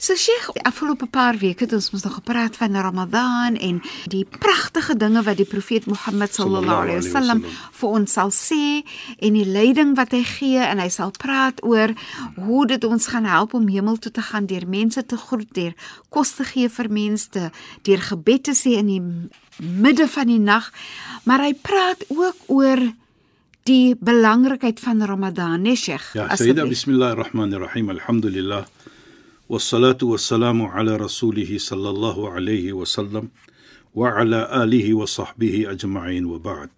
So Sheikh, afgelope paar weke het ons mos nog gepraat van Ramadan en die pragtige dinge wat die profeet Mohammed sallallahu alaihi wasallam vir ons sal sê en die leiding wat hy gee en hy sal praat oor hoe dit ons gaan help om hemel toe te gaan deur mense te groet, deur kos te gee vir mense, deur gebed te sê in die midde van die nag. Maar hy praat ook oor die belangrikheid van Ramadan, nee Sheikh. Ja, Sayyida bismillahirrahmanirrahim. Alhamdulillah. Wassalatu wassalamu ala rasulihi sallallahu alayhi wa sallam wa ala alihi wa sahbihi ajma'in wa ba'd.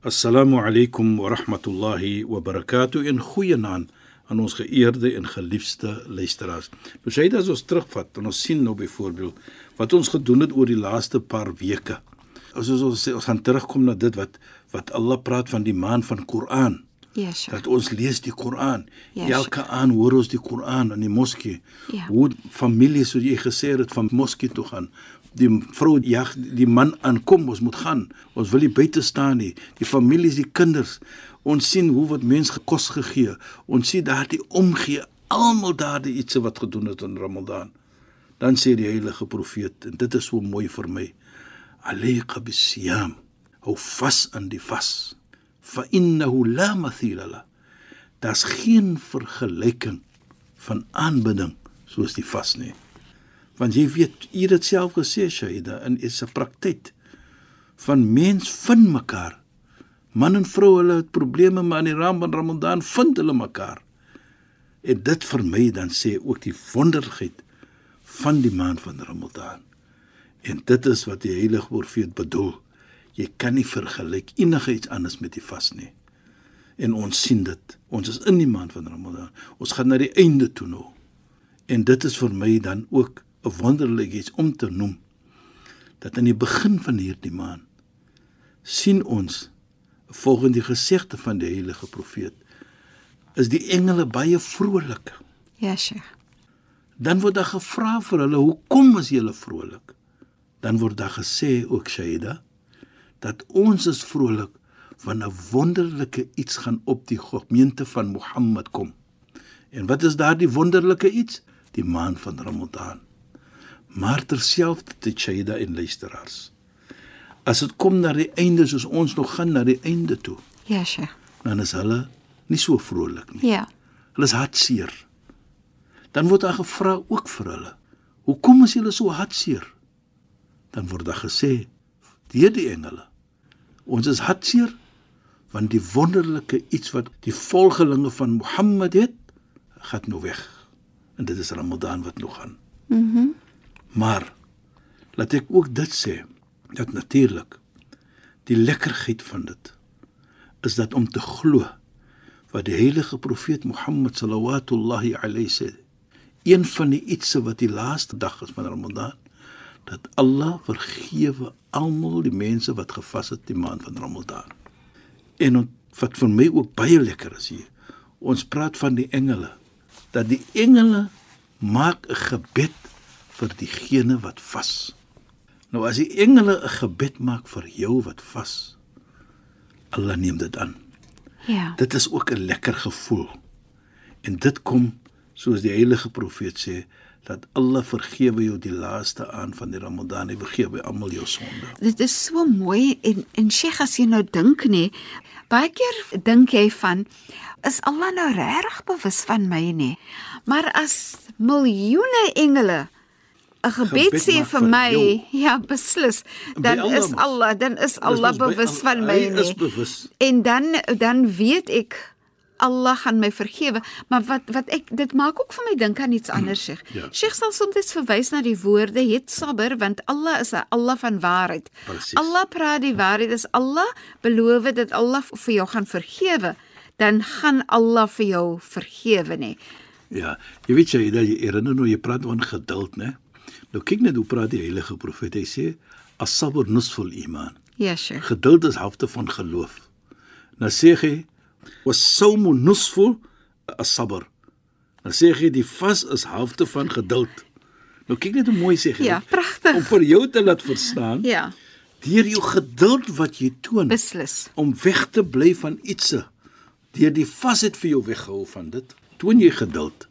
Assalamu alaykum wa rahmatullahi wa barakatuh en goeienaand aan ons geëerde en geliefde luisteraars. Nou sê dit as ons terugvat en ons sien nou byvoorbeeld wat ons gedoen het oor die laaste paar weke. As ons ons, ons gaan terugkom na dit wat wat Allah praat van die maand van Koran Ja, sure. Dat ons lees die Koran. Ja, Elke aand hoor ons die Koran in die moskee. Ja. Hoe families soos jy gesê het van moskee toe gaan. Die vrou jag die man aankom, ons moet gaan. Ons wil nie buite staan nie. Die families, die kinders. Ons sien hoe wat mense gekos gegee. Ons sien daardie omgee almal daardie iets wat gedoen het in Ramadan. Dan sê die heilige profeet en dit is so mooi vir my. Alayka bisiyam. Hou vas aan die vas fa innahu la mathila la. Daar's geen vergelyking van aanbidding soos die vas nie. Want jy weet, jy het dit self gesê Shaida in is 'n praktyk van mens vind mekaar. Man en vrou hulle het probleme maar in die ram van Ramadan vind hulle mekaar. En dit vir my dan sê ook die wonderlikheid van die maand van Ramadan. En dit is wat die heilige profeet bedoel jy kan nie vergelyk enigiets anders met die vas nie. En ons sien dit. Ons is in die maand van Ramadan. Ons gaan na die einde toe nou. En dit is vir my dan ook 'n wonderlik iets om te noem dat aan die begin van hierdie maand sien ons volgens die gesegde van die heilige profeet is die engele baie vrolik. Ja, Sheikh. Dan word daar gevra vir hulle, "Hoekom is julle vrolik?" Dan word daar gesê ook Shaida, dat ons is vrolik want 'n wonderlike iets gaan op die gemeente van Mohammed kom. En wat is daardie wonderlike iets? Die maand van Ramadan. Maar terselfdertyd Shaida en luisteraars. As dit kom na die einde soos ons nog gaan na die einde toe, Ja, Sheikh. dan is hulle nie so vrolik nie. Ja. Hulle is hartseer. Dan word daar gevra ook vir hulle. Hoekom is julle so hartseer? Dan word daar gesê deur die engele. Ons is hartseer want die wonderlike iets wat die volgelinge van Mohammed het, gaan nou weg. En dit is Ramadan wat nog gaan. Mhm. Mm maar laat ek ook dit sê dat natuurlik die lekkerheid van dit is dat om te glo wat die heilige profeet Mohammed sallallahu alayhi sê een van die ietsie wat die laaste dag is van Ramadan dat Allah vergewe almal die mense wat gevas het die maand van Ramadan. En wat vir my ook baie lekker is hier. Ons praat van die engele dat die engele maak 'n gebed vir diegene wat vas. Nou as die engele 'n gebed maak vir jou wat vas, Allah neem dit aan. Ja. Dit is ook 'n lekker gevoel. En dit kom soos die heilige profeet sê, dat Allah vergewe jou die laaste aan van die Ramadan. Hy vergewe almal jou sonde. Dit is so mooi en en Sheikh as jy nou dink nê, baie keer dink jy van is Allah nou reg bewus van my nê? Maar as miljoene engele 'n gebed Gebed sê vir vir my, jou. ja, beslis, dan Allah is. Allah, dan is Allah bewus van my nie. bewus. En dan dan weet ek Allah gaan my vergewe, maar wat wat ek dit maak ook vir my dink aan iets anders sê. Ja. Sheikh sal soms verwys na die woorde het sabber want Allah is 'n Allah van waarheid. Presies. Allah praat die waarheid. As Allah beloof dat Allah vir jou gaan vergewe, dan gaan Allah vir jou vergewe nê. Ja, jy weet jy, dat jy herinner nou jy praat van geduld, né? Nou kyk net hoe praat die heilige profeet. Hy sê as-sabr nusful iman. Ja, Sheikh. Geduld is helfte van geloof. Nou sê hy was-sawmu nusful as-sabr. Nou sê hy die vas is helfte van geduld. Nou kyk net hoe mooi sê hy. Ja, pragtig. Om vir jou te laat verstaan Ja, deur jou geduld wat jy toon beslis. om weg te bly van ietsie. Deur die vasheid vir jou weghou van dit, toon jy geduld.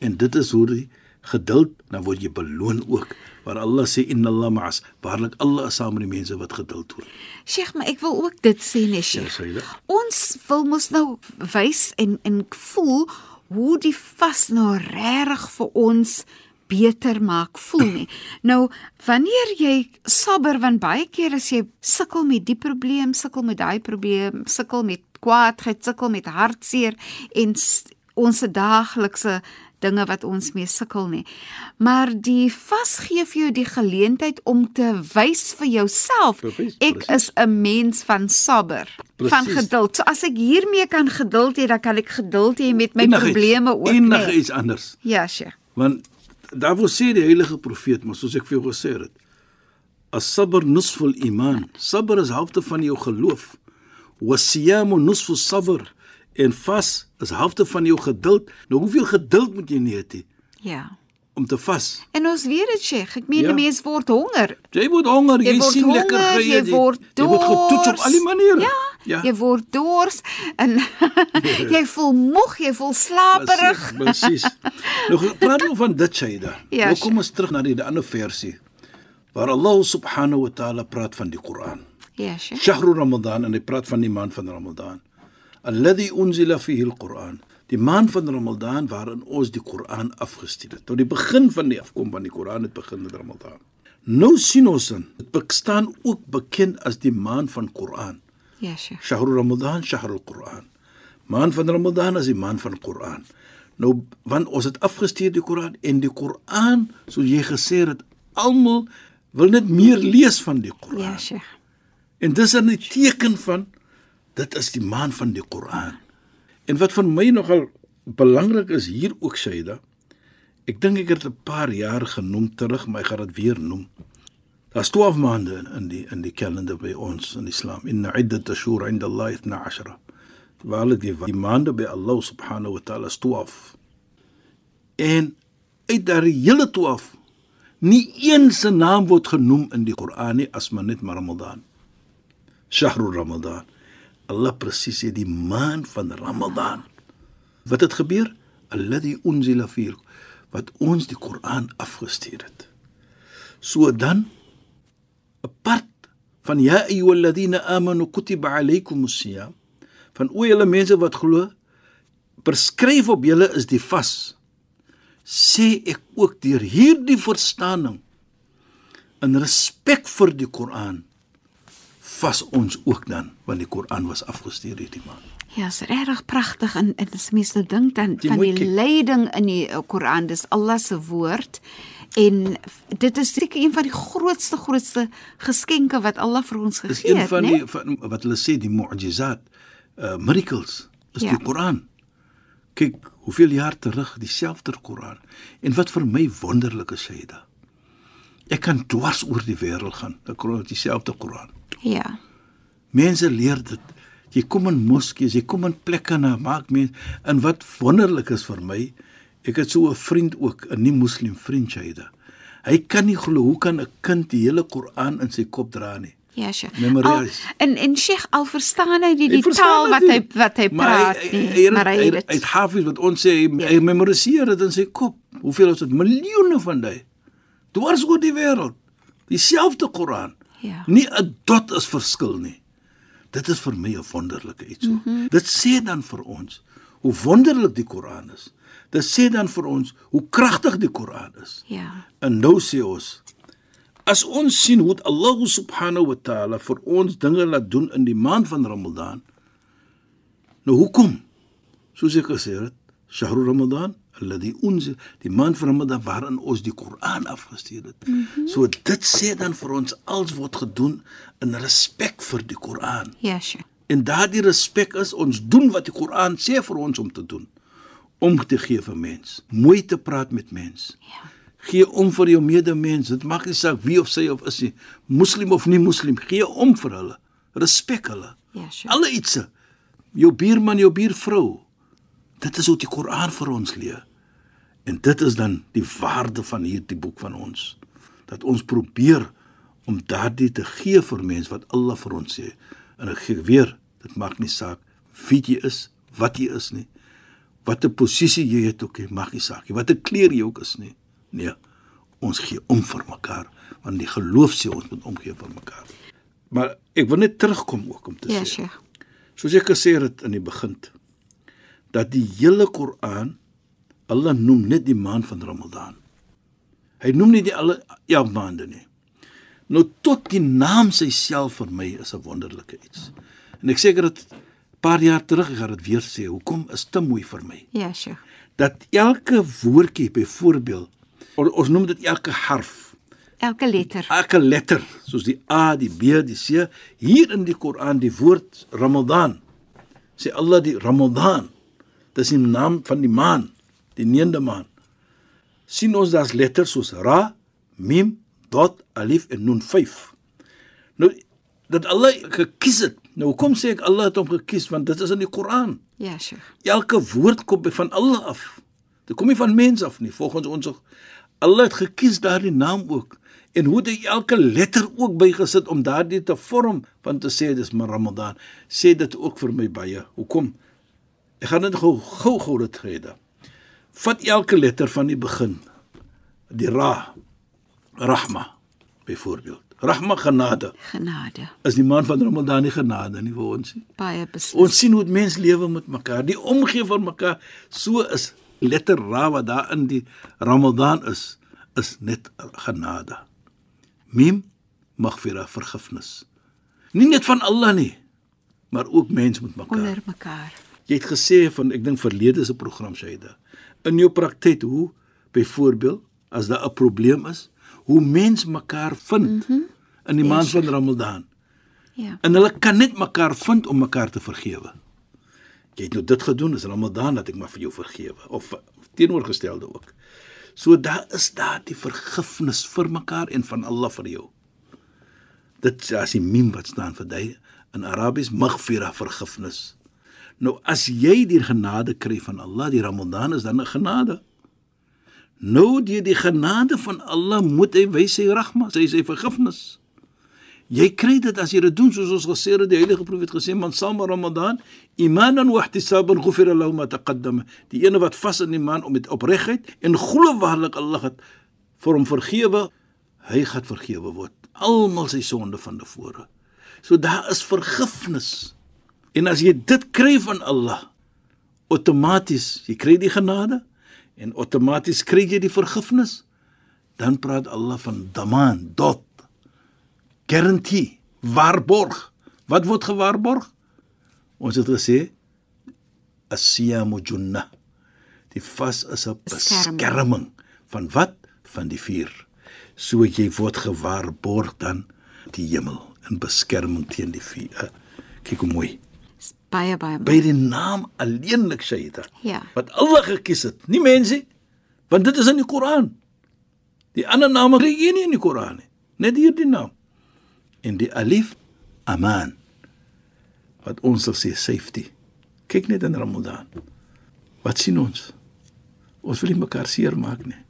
En dit is hoe die geduld dan word jy beloon ook. Waar Allah sê inna Allah ma'as, waarlik Allah is saam met die mense wat geduld toon. Sheikh, maar ek wil ook dit sê nee, Ja, Sheikh. dit? Ons wil mos nou wys en en voel hoe die vas nou regtig vir ons beter maak voel nie. Nou wanneer jy sabber want baie keer as jy sukkel met die probleem, sukkel met daai probleem, sukkel met kwaadheid, sukkel met hartseer en ons daaglikse dinge wat ons mee sukkel nie. Maar die vas gee vir jou die geleentheid om te wys vir jouself ek is 'n mens van sabber, van Presies. geduld. So as ek hiermee kan geduld hê, dan kan ek geduld hê met my Enigiets, probleme ook, Enige nee. iets anders. Ja, Sheikh. Want daarvoor sê die heilige profeet, maar soos ek vir jou gesê het, as-sabr nusful iman. Sabr is helfte van jou geloof. Was-siyamu nusfu sabr. En vas is helfte van jou geduld. Nou hoeveel geduld moet jy nie hê Ja. om te vas? En ons weet dit, Sheikh. Ek meen Ja. ja. 'n mens word honger. Jy word honger, jy, Jy word sien lekker honger, geëet, jy word jy word getoets op dors. al die maniere. Ja, ja. Jy word dors en jy voel moeg, jy voel slaperig. Presies. Nou praat nou van dit Shaida. Ja, nou kom ons terug na die, die ander versie waar Allah subhanahu wa ta'ala praat van die Koran. Ja, Sheikh. Shahru Ramadan en hy praat van die maand van Ramadan. Alladhi unzila fihi al-Quran. Die maand van Ramadan waarin ons die Koran afgestuur het. Nou die begin van die afkom van die Koran het begin met Ramadan. Nou sien ons dan, dit bestaan ook bekend as die maand van Koran. Ja, Sheikh. Shahru Ramadan, Shahrul Quran. Maand van Ramadan is die maand van Koran. Nou want ons het afgestuur die Koran en die Koran, soos jy gesê het, almal wil net meer lees van die Koran. Ja, Sheikh. En dis 'n teken van dit is die maand van die Koran. En wat vir my nogal belangrik is hier ook Shaida. Ek dink ek het 'n paar jaar genoem terug, maar ek gaan dit weer noem. Daar's 12 maande in die in die kalender by ons in Islam. Inna iddat ashhur 'inda Allah 12. Waarlik die, die maande by Allah subhanahu wa ta'ala is 12. En uit daardie hele 12 nie een se naam word genoem in die Koran nie as maar net Ramadan. Shahrul Ramadan. Allah presies sê die maand van Ramadan. Wat het gebeur? Alladhi unzila fihi wat ons die Koran afgestuur het. So dan 'n part van ya ayyuhalladhina amanu kutiba alaykumus siyam van o julle mense wat glo beskryf op julle is die vas sê ek ook deur hierdie verstaaning in respek vir die Koran vas ons ook dan want die Koran was afgestuur hierdie maand. Ja, is regtig pragtig en en as mens nou dink dan Jy van die kyk. leiding in die uh, Koran, dis Allah se woord en dit is seker een van die grootste grootste geskenke wat Allah vir ons Dis gegee een het, van né? die van, wat hulle sê die mu'jizat, uh miracles is Ja. die Koran. Kyk, hoeveel jaar terug dieselfde Koran. En wat vir my wonderlik is dit. Ek kan dwars oor die wêreld gaan. Ek kry dieselfde Koran. Ja. Mense leer dit. Jy kom in moskees, jy kom in plekke na maak mense en wat wonderlik is vir my, ek het so 'n vriend ook, 'n nie moslim vriend Shaida. Hy kan nie glo hoe kan 'n kind die hele Koran in sy kop dra nie. Ja, Sheikh. Memorize. Al, en en Sheikh al verstaan hy die, die Hy taal dit wat hy wat hy Maar praat hy, nie, hy, hy, maar hy het hy, hy dit. het hafiz wat ons sê, hy, Ja. hy memoriseer dit in sy kop. Hoeveel is dit? Miljoene van die. Dwars oor die wêreld. Dieselfde Koran. Ja. Nie 'n dot is verskil nie. Dit is vir my 'n wonderlike iets. Mm -hmm. Dit sê dan vir ons hoe wonderlik die Koran is. Dit sê dan vir ons hoe kragtig die Koran is. Ja. En nou sê ons as ons sien hoe Allah subhanahu wa taala vir ons dinge laat doen in die maand van Ramadan. Nou hoekom? Soos ek gesê het, Shahru Ramadan alladhi unzil die maand van Ramadan waarin ons die Koran afgestuur het. Mm -hmm. So dit sê dan vir ons alles word gedoen in respek vir die Koran. Ja, sure. En daardie respek is ons doen wat die Koran sê vir ons om te doen. Om te gee vir mens, mooi te praat met mens. Ja. Gee om vir jou medemens. Dit maak nie saak wie of sy of is nie, moslim of nie moslim, gee om vir hulle. Respek hulle. Ja, sure. Alle ietsie. Jou buurman, jou buurvrou. Dit is hoe die Koran vir ons leer. En dit is dan die waarde van hierdie boek van ons. Dat ons probeer om daardie te gee vir mense wat Allah vir ons sê. En ek gee weer, dit maak nie saak wie jy is, wat jy is nie. Watter posisie jy het ook, nie, maak nie saak nie. Watter kleur jy ook is nie. Nee, ons gee om vir mekaar want die geloof sê ons moet omgee vir mekaar. Maar ek wil net terugkom ook om te Ja, sê. sure. Soos ek gesê het in die begin dat die hele Koran Allah noem net die maand van Ramadan. Hy noem nie die alle 11 maande nie. Nou tot die naam self vir my is 'n wonderlike iets. En ek seker dit 'n paar jaar terug ek gaan dit weer sê. Hoekom is te mooi vir my? Ja, sure. Dat elke woordjie byvoorbeeld ons, ons noem dit elke harf Elke letter. elke letter soos die A, die B, die C hier in die Koran die woord Ramadan sê Allah die Ramadan dis die naam van die maan die 9de maan sien ons daar's letters soos ra mim dot alif en nun 5 nou dat Allah gekies het nou kom sê ek Allah het hom gekies want dit is in die Koran Ja, sure. elke woord kom van Allah af. Dit kom nie van mens af nie. Volgens ons Allah het gekies daardie naam ook en hoe dit elke letter ook bygesit om daardie te vorm van te sê dis maar Ramadan. Sê dit ook vir my baie. Hoekom? Ek gaan dit gou gou gou dit rede. Vat elke letter van die begin. Die ra rahma byvoorbeeld. Rahma genade. Genade. Is die maand van Ramadan nie genade nie vir ons nie. Baie beslis. Ons sien hoe mens lewe met mekaar, die omgee van mekaar. So is letter Ra wat daar in die Ramadan is, is net genade. Mim maghfira vergifnis. Nie net van Allah nie, maar ook mens met mekaar. onder mekaar. Jy het gesê van ek dink verlede se program Shaida. In jou praktyk hoe byvoorbeeld as daar 'n probleem is, hoe mens mekaar vind mm -hmm. in die maand van Ramadan. Ja. En hulle kan net mekaar vind om mekaar te vergewe. Jy het nou dit gedoen, is Ramadan dat ek maar vir jou vergewe of teenoorgestelde ook. So daar is daar die vergifnis vir mekaar en van Allah vir jou. Dit is as die mim wat staan vir jy in Arabies maghfira vergifnis. Nou as jy die genade kry van Allah, die Ramadan is dan 'n genade. Nou deur die genade van Allah moet hy wys sy rahma, sy sy vergifnis. Jy kry dit as jy dit doen soos ons gesê het die heilige profeet gesê man sal Ramadan imanan wa ihtisaban ghufira lahu ma taqaddama die ene wat vas in die maand om met opregtheid en glo waarlik Allah het vir hom vergewe hy gaan vergewe word almal sy sonde van tevore so daar is vergifnis en as jy dit kry van Allah outomaties jy kry die genade en outomaties kry jy die vergifnis dan praat Allah van daman dot garantie, waarborg. Wat word gewaarborg? Ons het gesê as-siyamu junnah. Die vas is 'n Beskerming. beskerming van wat? Van die vuur. So jy word gewaarborg dan die hemel in beskerming teen die vuur. Eh, Kyk hoe mooi. Baie baie. By die naam alleenlik Shaita. Ja. Wat Allah gekies het, nie mense, want dit is in die Koran. Die ander name kry jy nie in die Koran nie. Net hierdie naam en die alif aman wat ons sal sê safety kyk net in ramadan wat sien ons ons wil nie mekaar seermaak nie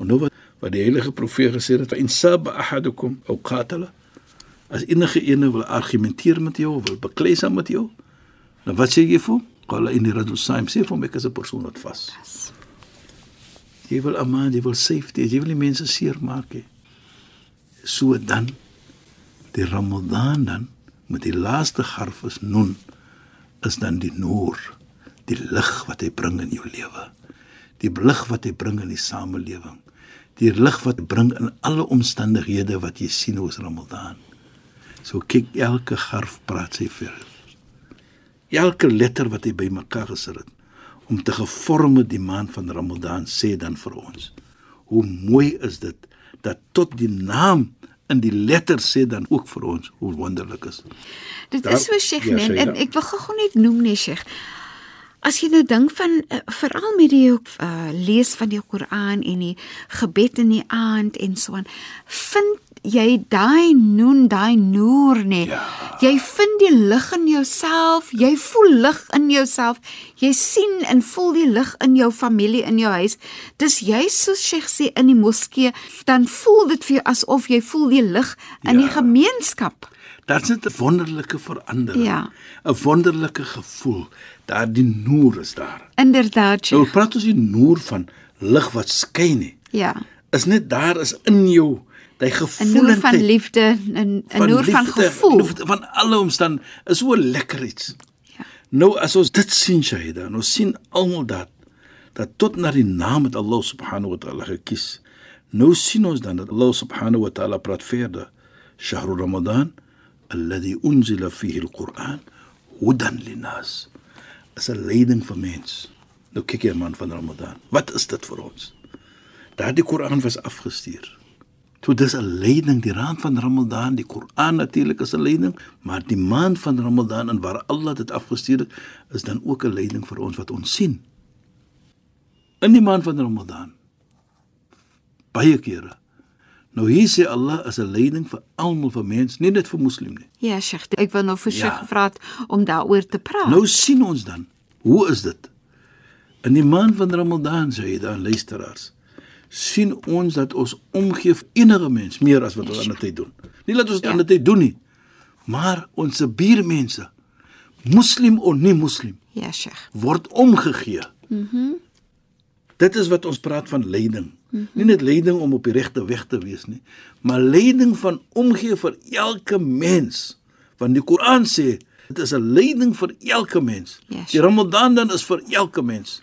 en nou wat wat die heilige profeet gesê het in sab ahadukum aw qatala as enige ene wil argumenteer met jou of wil beklei saam met jou dan wat sê jy vir hom qala inni rajul saim sê vir hom ek is 'n persoon wat vas Jy wil amaan, jy wil safety, jy wil nie mense seermaak nie. So dan die Ramadan dan met die laaste garf is noen is dan die noor, die lig wat hy bring in jou lewe. Die lig wat hy bring in die samelewing. Die lig wat bring in alle omstandighede wat jy sien oor Ramadan. So kyk elke garf praat sy vir. Elke letter wat hy bymekaar gesit het om te gevorme die maand van Ramadan sê dan vir ons. Hoe mooi is dit dat tot die naam in die letter sê dan ook vir ons hoe wonderlik is. Dit Daar, is so Sheikh ja, en ek wil gou net noem nee Sheikh. As jy nou dink van uh, veral met die uh, lees van die Koran en die gebed in die aand en so aan, vind jy daai noen, daai noor nê. Ja. Jy vind die lig in jouself, jy voel lig in jouself. Jy sien en voel die lig in jou familie in jou huis. Dis jy soos Sheikh sê in die moskee, dan voel dit vir jou asof jy voel die lig in ja. die gemeenskap. Dit's 'n wonderlike verandering. Ja. 'n Wonderlike gevoel. Daar die noor is daar. Inderdaad. Nou praat ons die noor van lig wat skyn nie. Ja. Is net daar is in jou Daai gevoel van liefde en 'n noor van gevoel van alle omstand is so lekker iets. Ja. Nou as ons dit sien Shahida, ons sien almal dat dat tot na die naam met Allah subhanahu wa ta'ala gekies. Nou sien ons dan dat Allah subhanahu wa ta'ala praat verder. Shahr Ramadan alladhi unzila fihi al-Quran hudan lin-nas. As 'n leiding vir mens. Nou kyk jy man van Ramadan. Wat is dit vir ons? Daardie Koran was afgestuur. So dis 'n leiding die raad van Ramadan, die Koran natuurlik is 'n leiding, maar die maand van Ramadan en waar Allah dit afgestuur het, is dan ook 'n leiding vir ons wat ons sien. In die maand van Ramadan baie kere. Nou hier sê Allah is 'n leiding vir almal van mense, nie net vir moslim nie. Ja, Sheikh, ek wil nou vir Sheikh ja. gevra om daaroor te praat. Nou sien ons dan, hoe is dit? In die maand van Ramadan sê jy dan luisteraars, sien ons dat ons omgee vir enige mens meer as wat ons ander tyd doen. Nie dat ons dit ja. ander tyd doen nie, maar ons se buurmense, moslim of nie moslim, ja, Sheikh, word omgegee. Mhm. Mm dit is wat ons praat van leiding. Mm -hmm. Nie net leiding om op die regte weg te wees nie, maar leiding van omgee vir elke mens. Want die Koran sê dit is 'n leiding vir elke mens. Yes. Die Ramadan dan is vir elke mens.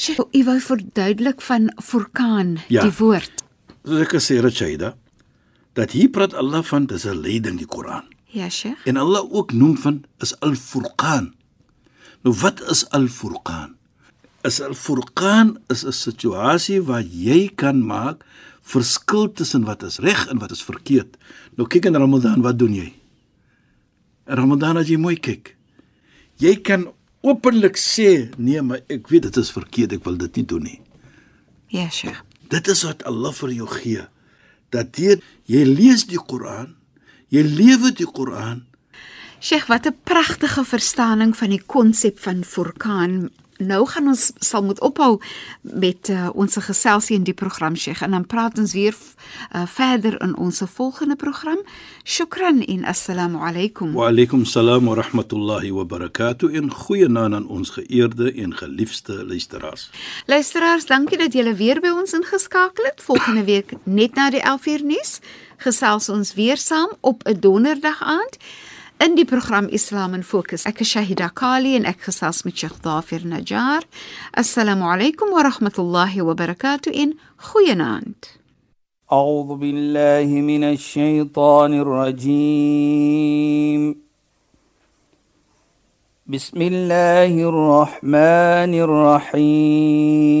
Sheikh, u wou verduidelik van furqan, ja. die woord. Soos ek gesê het, Shaida, dat hier praat Allah van dis 'n leiding die Koran. Ja, Sheikh. En Allah ook noem van is al-furqan. Nou wat is al-furqan? Is al-furqan is 'n situasie waar jy kan maak verskil tussen wat is reg en wat is verkeerd. Nou kyk in Ramadan, wat doen jy? In Ramadan as jy mooi kyk, jy kan openlik sê nee, maar ek weet dit is verkeerd, ek wil dit nie doen nie. Ja, Sheikh. Dit is wat Allah vir jou gee. Dat jy jy lees die Koran, jy lewe die Koran. Sheikh, wat 'n pragtige verstaaning van die konsep van Furqan nou gaan ons sal moet ophou met uh, ons geselsie in die program Sheikh en dan praat ons weer uh, verder in ons volgende program. Shukran en assalamu alaykum. Wa alaykum salaam wa rahmatullahi wa barakatuh en goeienaand aan ons geëerde en geliefde luisteraars. Luisteraars, dankie dat julle weer by ons ingeskakel het. Volgende week net na die 11uur nuus gesels ons weer saam op 'n donderdag aand عندي برنامج إسلام فوكس أك شاهدة قالين أك خصاص من شيخ ظافر نجار. السلام عليكم ورحمة الله وبركاته. إن خينانت أعوذ بالله من الشيطان الرجيم. بسم الله الرحمن الرحيم.